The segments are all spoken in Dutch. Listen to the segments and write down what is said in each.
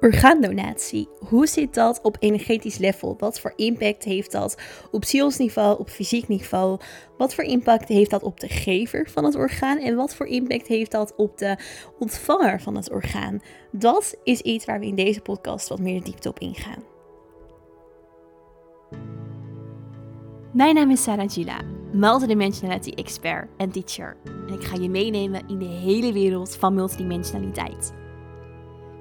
Orgaandonatie. Hoe zit dat op energetisch level? Wat voor impact heeft dat op zielsniveau, op fysiek niveau? Wat voor impact heeft dat op de gever van het orgaan? En wat voor impact heeft dat op de ontvanger van het orgaan? Dat is iets waar we in deze podcast wat meer de diepte op ingaan. Mijn naam is Sarah Gila, multidimensionality expert en teacher. En ik ga je meenemen in de hele wereld van multidimensionaliteit.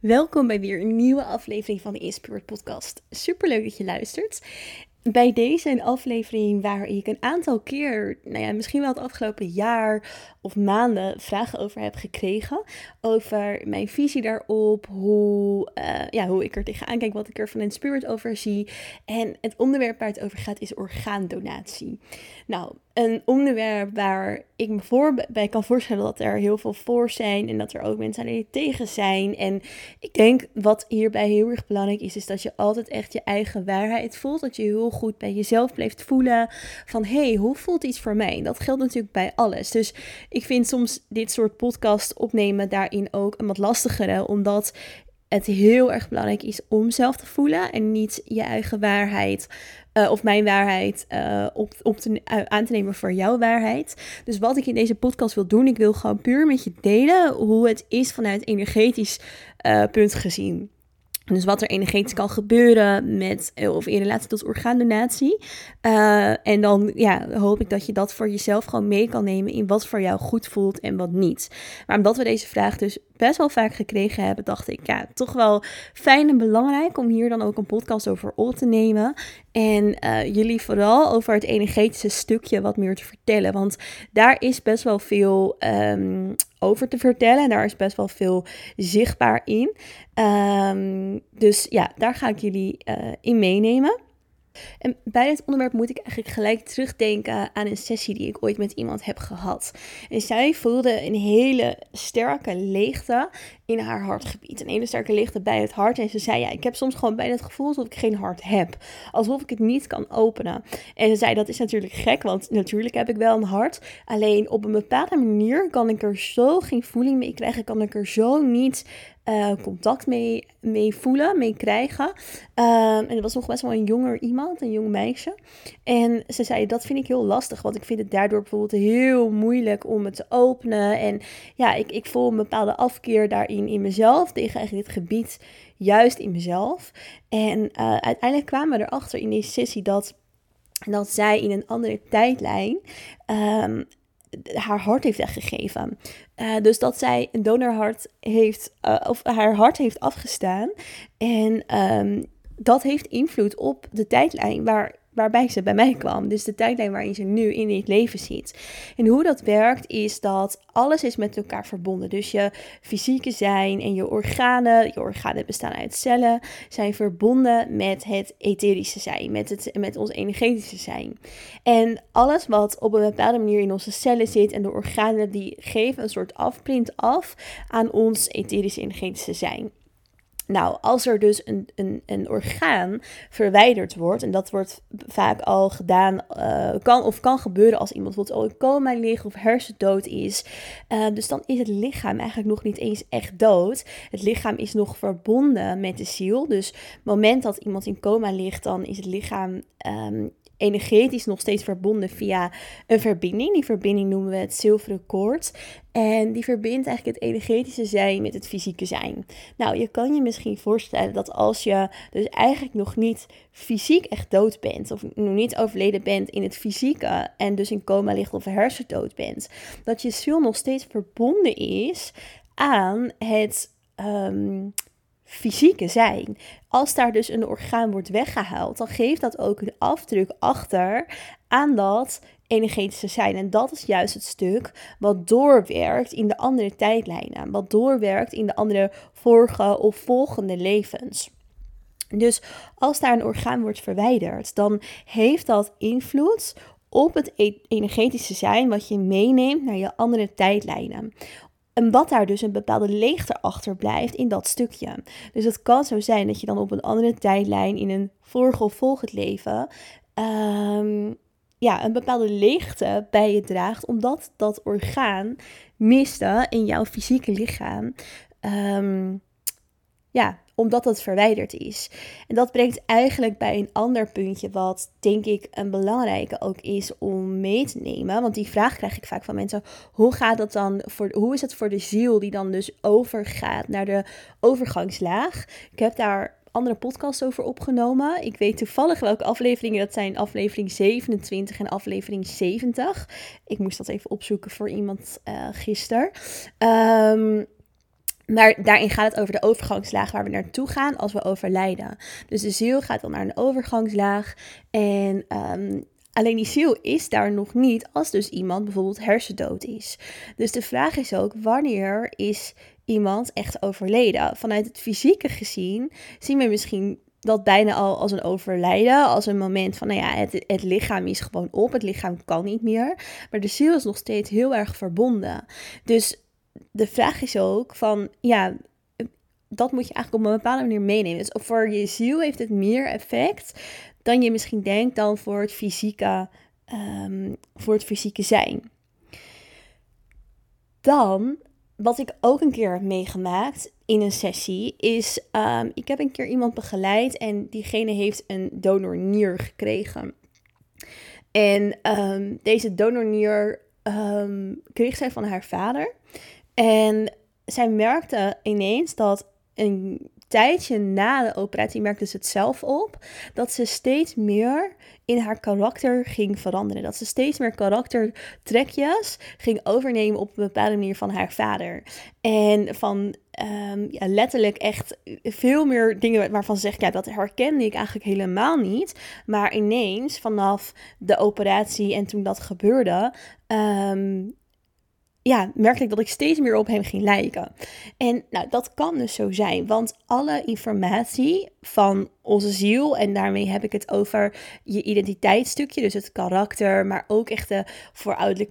Welkom bij weer een nieuwe aflevering van de Inspirit Podcast. Super leuk dat je luistert. Bij deze een aflevering waar ik een aantal keer, nou ja, misschien wel het afgelopen jaar of maanden vragen over heb gekregen. Over mijn visie daarop, hoe, uh, ja, hoe ik er tegenaan kijk, wat ik er van in spirit over zie. En het onderwerp waar het over gaat is orgaandonatie. Nou, een onderwerp waar ik me voor, bij kan voorstellen dat er heel veel voor zijn en dat er ook mensen zijn die tegen zijn. En ik denk wat hierbij heel erg belangrijk is, is dat je altijd echt je eigen waarheid voelt. Dat je heel goed bij jezelf blijft voelen van hé, hey, hoe voelt iets voor mij? En dat geldt natuurlijk bij alles. Dus ik vind soms dit soort podcast opnemen daarin ook een wat lastigere, omdat het heel erg belangrijk is om zelf te voelen en niet je eigen waarheid uh, of mijn waarheid uh, op, op te, uh, aan te nemen voor jouw waarheid. Dus wat ik in deze podcast wil doen, ik wil gewoon puur met je delen hoe het is vanuit energetisch punt gezien. Dus wat er energetisch kan gebeuren met, eh, of in relatie tot orgaandonatie. En dan ja, hoop ik dat je dat voor jezelf gewoon mee kan nemen in wat voor jou goed voelt en wat niet. Maar omdat we deze vraag dus best wel vaak gekregen hebben, dacht ik ja, toch wel fijn en belangrijk om hier dan ook een podcast over op te nemen. En uh, jullie vooral over het energetische stukje wat meer te vertellen. Want daar is best wel veel um, over te vertellen. En daar is best wel veel zichtbaar in. Um, dus ja, daar ga ik jullie uh, in meenemen. En bij dit onderwerp moet ik eigenlijk gelijk terugdenken aan een sessie die ik ooit met iemand heb gehad. En zij voelde een hele sterke leegte in haar hartgebied. Een hele sterke leegte bij het hart. En ze zei, ja, ik heb soms gewoon bijna het gevoel alsof ik geen hart heb. Alsof ik het niet kan openen. En ze zei, dat is natuurlijk gek, want natuurlijk heb ik wel een hart. Alleen op een bepaalde manier kan ik er zo geen voeling mee krijgen. Kan ik er zo niet uh, contact mee, mee voelen, mee krijgen. Um, en het was nog best wel een jonger iemand, een jong meisje. En ze zei, dat vind ik heel lastig, want ik vind het daardoor bijvoorbeeld heel moeilijk om het te openen. En ja, ik, ik voel een bepaalde afkeer daarin in mezelf, tegen eigenlijk dit gebied, juist in mezelf. En uh, uiteindelijk kwamen we erachter in deze sessie dat dat zij in een andere tijdlijn um, haar hart heeft weggegeven. Uh, dus dat zij een donorhart heeft, uh, of haar hart heeft afgestaan. En um, dat heeft invloed op de tijdlijn waar waarbij ze bij mij kwam. Dus de tijdlijn waarin ze nu in dit leven zit. En hoe dat werkt is dat alles is met elkaar verbonden. Dus je fysieke zijn en je organen, je organen bestaan uit cellen, zijn verbonden met het etherische zijn, met, het, met ons energetische zijn. En alles wat op een bepaalde manier in onze cellen zit en de organen die geven een soort afprint af aan ons etherische energetische zijn. Nou, als er dus een, een, een orgaan verwijderd wordt, en dat wordt vaak al gedaan, uh, kan of kan gebeuren als iemand bijvoorbeeld al in coma ligt of hersendood is. Uh, dus dan is het lichaam eigenlijk nog niet eens echt dood. Het lichaam is nog verbonden met de ziel. Dus het moment dat iemand in coma ligt, dan is het lichaam um, energetisch nog steeds verbonden via een verbinding. Die verbinding noemen we het zilveren koord. En die verbindt eigenlijk het energetische zijn met het fysieke zijn. Nou, je kan je misschien voorstellen dat als je dus eigenlijk nog niet fysiek echt dood bent, of nog niet overleden bent in het fysieke en dus in coma ligt of hersendood bent, dat je ziel nog steeds verbonden is aan het um, fysieke zijn. Als daar dus een orgaan wordt weggehaald, dan geeft dat ook een afdruk achter aan dat energetische zijn. En dat is juist het stuk wat doorwerkt in de andere tijdlijnen. Wat doorwerkt in de andere vorige of volgende levens. Dus als daar een orgaan wordt verwijderd, dan heeft dat invloed op het e- energetische zijn wat je meeneemt naar je andere tijdlijnen. En wat daar dus een bepaalde leegte achter blijft in dat stukje. Dus het kan zo zijn dat je dan op een andere tijdlijn in een vorige of volgend leven um, ja, een bepaalde leegte bij je draagt, omdat dat orgaan miste in jouw fysieke lichaam. Um, ja, omdat het verwijderd is. En dat brengt eigenlijk bij een ander puntje, wat denk ik een belangrijke ook is om mee te nemen. Want die vraag krijg ik vaak van mensen: hoe gaat dat dan voor, hoe is het voor de ziel die dan dus overgaat naar de overgangslaag? Ik heb daar andere podcasts over opgenomen. Ik weet toevallig welke afleveringen dat zijn. Aflevering 27 en aflevering 70. Ik moest dat even opzoeken voor iemand uh, gisteren. Um, maar daarin gaat het over de overgangslaag waar we naartoe gaan als we overlijden. Dus de ziel gaat dan naar een overgangslaag. En um, alleen die ziel is daar nog niet als dus iemand bijvoorbeeld hersendood is. Dus de vraag is ook, wanneer is iemand echt overleden? Vanuit het fysieke gezien zien we misschien dat bijna al als een overlijden, als een moment van, nou ja, het, het lichaam is gewoon op, het lichaam kan niet meer, maar de ziel is nog steeds heel erg verbonden. Dus de vraag is ook van, ja, dat moet je eigenlijk op een bepaalde manier meenemen. Dus voor je ziel heeft het meer effect dan je misschien denkt dan voor het fysieke, um, voor het fysieke zijn. Dan, wat ik ook een keer heb meegemaakt in een sessie, is um, ik heb een keer iemand begeleid en diegene heeft een donornier gekregen. En um, deze donornier kreeg zij van haar vader. En zij merkte ineens dat een tijdje na de operatie merkte ze het zelf op dat ze steeds meer in haar karakter ging veranderen. Dat ze steeds meer karaktertrekjes ging overnemen op een bepaalde manier van haar vader. En van ja, letterlijk echt veel meer dingen waarvan ze zegt, ja, dat herkende ik eigenlijk helemaal niet. Maar ineens vanaf de operatie en toen dat gebeurde, um, ja, merkte ik dat ik steeds meer op hem ging lijken. En nou, dat kan dus zo zijn, want alle informatie van onze ziel, en daarmee heb ik het over je identiteitsstukje, dus het karakter, maar ook echt de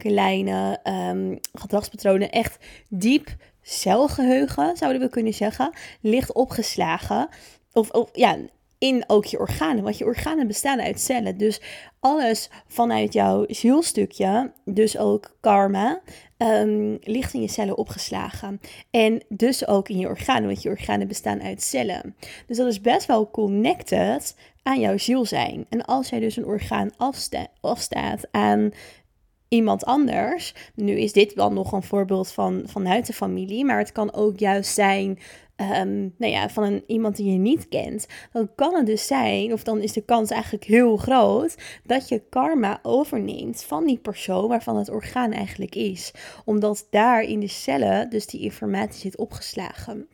lijnen, um, gedragspatronen, echt diep celgeheugen, zouden we kunnen zeggen, ligt opgeslagen. Of, of ja, in ook je organen. Want je organen bestaan uit cellen. Dus alles vanuit jouw zielstukje, dus ook karma, um, ligt in je cellen opgeslagen. En dus ook in je organen, want je organen bestaan uit cellen. Dus dat is best wel connected aan jouw ziel zijn. En als jij dus een orgaan afsta afstaat aan iemand anders. Nu is dit wel nog een voorbeeld van vanuit de familie, maar het kan ook juist zijn um, nou ja, van een, iemand die je niet kent, dan kan het dus zijn, of dan is de kans eigenlijk heel groot, dat je karma overneemt van die persoon waarvan het orgaan eigenlijk is. Omdat daar in de cellen dus die informatie zit opgeslagen.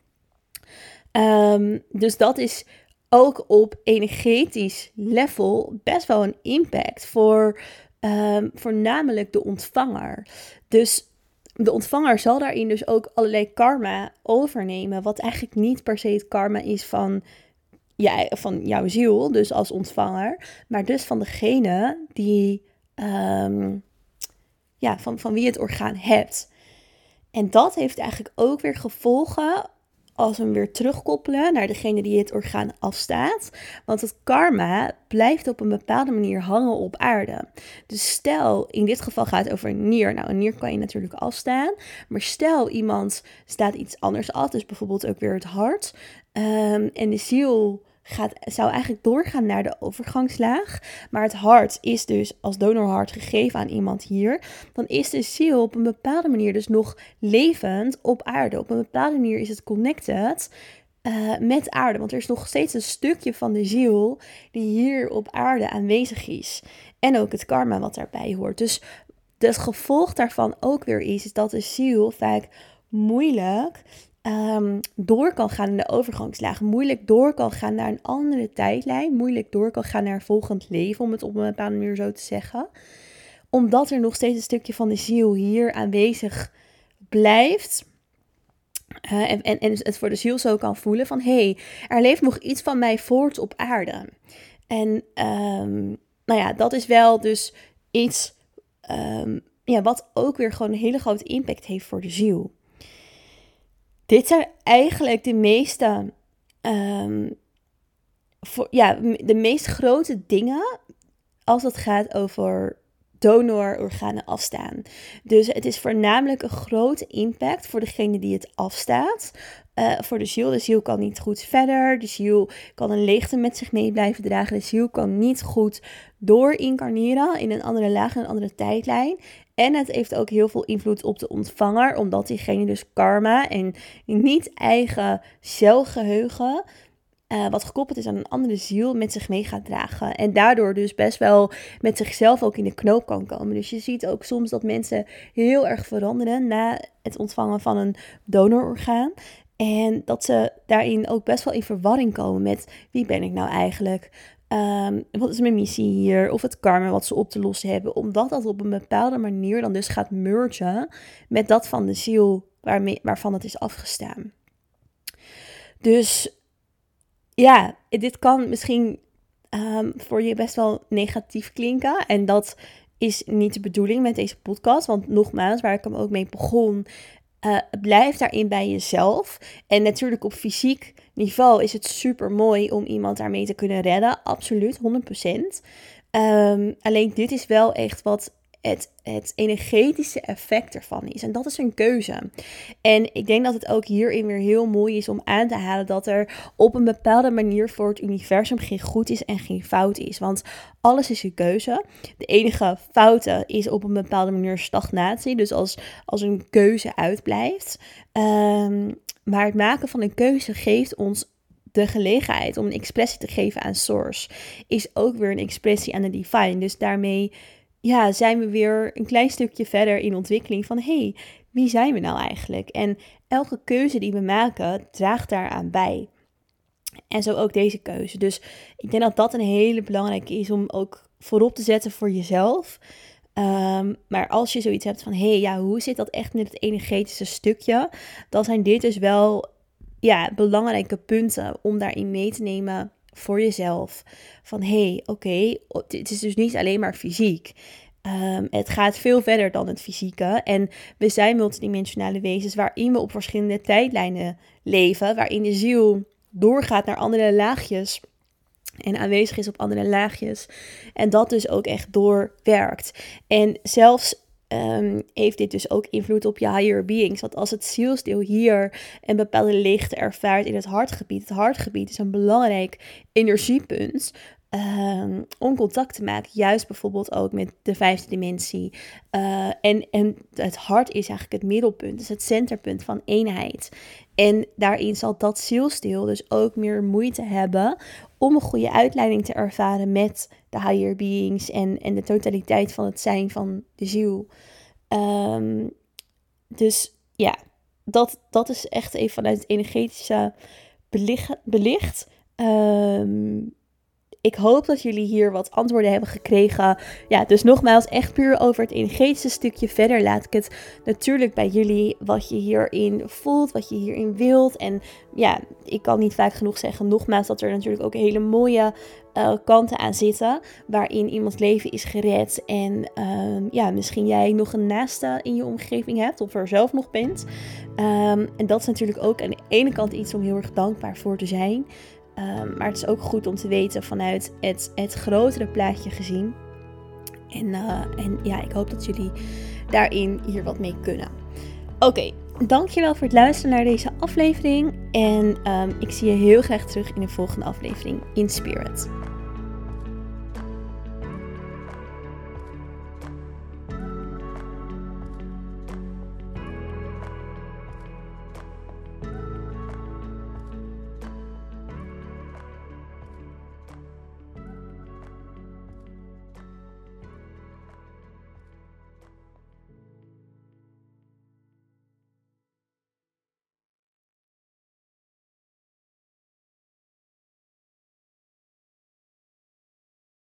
Um, dus dat is ook op energetisch level best wel een impact voor um, voornamelijk de ontvanger. Dus de ontvanger zal daarin dus ook allerlei karma overnemen, wat eigenlijk niet per se het karma is van, ja, van jouw ziel, dus als ontvanger, maar dus van degene die, um, ja, van, van wie het orgaan hebt. En dat heeft eigenlijk ook weer gevolgen als we hem weer terugkoppelen naar degene die het orgaan afstaat. Want het karma blijft op een bepaalde manier hangen op aarde. Dus stel, in dit geval gaat het over een nier. Nou, een nier kan je natuurlijk afstaan. Maar stel, iemand staat iets anders af. Dus bijvoorbeeld ook weer het hart. Um, en de ziel gaat, zou eigenlijk doorgaan naar de overgangslaag. Maar het hart is dus als donorhart gegeven aan iemand hier. Dan is de ziel op een bepaalde manier dus nog levend op aarde. Op een bepaalde manier is het connected uh, met aarde. Want er is nog steeds een stukje van de ziel die hier op aarde aanwezig is. En ook het karma wat daarbij hoort. Dus het gevolg daarvan ook weer is, is dat de ziel vaak moeilijk um, door kan gaan in de overgangslaag. Moeilijk door kan gaan naar een andere tijdlijn. Moeilijk door kan gaan naar volgend leven, om het op een bepaalde manier zo te zeggen omdat er nog steeds een stukje van de ziel hier aanwezig blijft. Uh, en, en, en het voor de ziel zo kan voelen van hé, hey, er leeft nog iets van mij voort op aarde. En um, nou ja, dat is wel dus iets um, ja, wat ook weer gewoon een hele grote impact heeft voor de ziel. Dit zijn eigenlijk de meeste, voor, ja, de meest grote dingen als het gaat over donororganen afstaan. Dus het is voornamelijk een grote impact voor degene die het afstaat. Uh, voor de ziel. De ziel kan niet goed verder. De ziel kan een leegte met zich mee blijven dragen. De ziel kan niet goed doorincarneren in een andere laag, een andere tijdlijn. En het heeft ook heel veel invloed op de ontvanger, omdat diegene dus karma en niet eigen celgeheugen uh, wat gekoppeld is aan een andere ziel, met zich mee gaat dragen. En daardoor dus best wel met zichzelf ook in de knoop kan komen. Dus je ziet ook soms dat mensen heel erg veranderen na het ontvangen van een donororgaan. En dat ze daarin ook best wel in verwarring komen met wie ben ik nou eigenlijk? Um, wat is mijn missie hier? Of het karma wat ze op te lossen hebben. Omdat dat op een bepaalde manier dan dus gaat mergen met dat van de ziel waarmee, waarvan het is afgestaan. Dus ja, dit kan misschien um, voor je best wel negatief klinken. En dat is niet de bedoeling met deze podcast. Want nogmaals, waar ik hem ook mee begon, uh, blijf daarin bij jezelf. En natuurlijk op fysiek niveau is het super mooi om iemand daarmee te kunnen redden. Absoluut, 100%. Um, ehm, alleen dit is wel echt wat het, het energetische effect ervan is. En dat is een keuze. En ik denk dat het ook hierin weer heel mooi is om aan te halen dat er op een bepaalde manier voor het universum geen goed is en geen fout is. Want alles is een keuze. De enige foute is op een bepaalde manier stagnatie. Dus als, als een keuze uitblijft. Um, maar het maken van een keuze geeft ons de gelegenheid om een expressie te geven aan Source. Is ook weer een expressie aan de Divine. Dus daarmee ja, zijn we weer een klein stukje verder in ontwikkeling van hey, wie zijn we nou eigenlijk? En elke keuze die we maken draagt daaraan bij. En zo ook deze keuze. Dus ik denk dat dat een hele belangrijke is om ook voorop te zetten voor jezelf. Ehm, maar als je zoiets hebt van, hé, hey, ja, hoe zit dat echt met het energetische stukje? Dan zijn dit dus wel ja, belangrijke punten om daarin mee te nemen voor jezelf. Van hé, hey, oké, het is dus niet alleen maar fysiek. Um, het gaat veel verder dan het fysieke. En we zijn multidimensionale wezens waarin we op verschillende tijdlijnen leven. Waarin de ziel doorgaat naar andere laagjes. En aanwezig is op andere laagjes. En dat dus ook echt doorwerkt. En zelfs Um, heeft dit dus ook invloed op je higher beings. Want als het zielsdeel hier een bepaalde leegte ervaart in het hartgebied. Het hartgebied is een belangrijk energiepunt. Um, om contact te maken, juist bijvoorbeeld ook met de vijfde dimensie. Uh, en, en het hart is eigenlijk het middelpunt, dus het centerpunt van eenheid. En daarin zal dat zielsdeel dus ook meer moeite hebben om een goede uitleiding te ervaren met de higher beings en, en de totaliteit van het zijn van de ziel. Um, dus ja, dat, dat is echt even vanuit het energetische belicht. belicht. Ik hoop dat jullie hier wat antwoorden hebben gekregen. Ja, dus nogmaals, echt puur over het energetische stukje. Verder laat ik het natuurlijk bij jullie wat je hierin voelt, wat je hierin wilt. En ja, ik kan niet vaak genoeg zeggen, nogmaals, dat er natuurlijk ook hele mooie uh, kanten aan zitten. Waarin iemands leven is gered. En uh, ja, misschien jij nog een naaste in je omgeving hebt. Of er zelf nog bent. Um, en dat is natuurlijk ook aan de ene kant iets om heel erg dankbaar voor te zijn. Um, maar het is ook goed om te weten vanuit het, het grotere plaatje gezien. En, uh, en ja, ik hoop dat jullie daarin hier wat mee kunnen. Oké, dankjewel voor het luisteren naar deze aflevering. En um, ik zie je heel graag terug in de volgende aflevering in Spirit.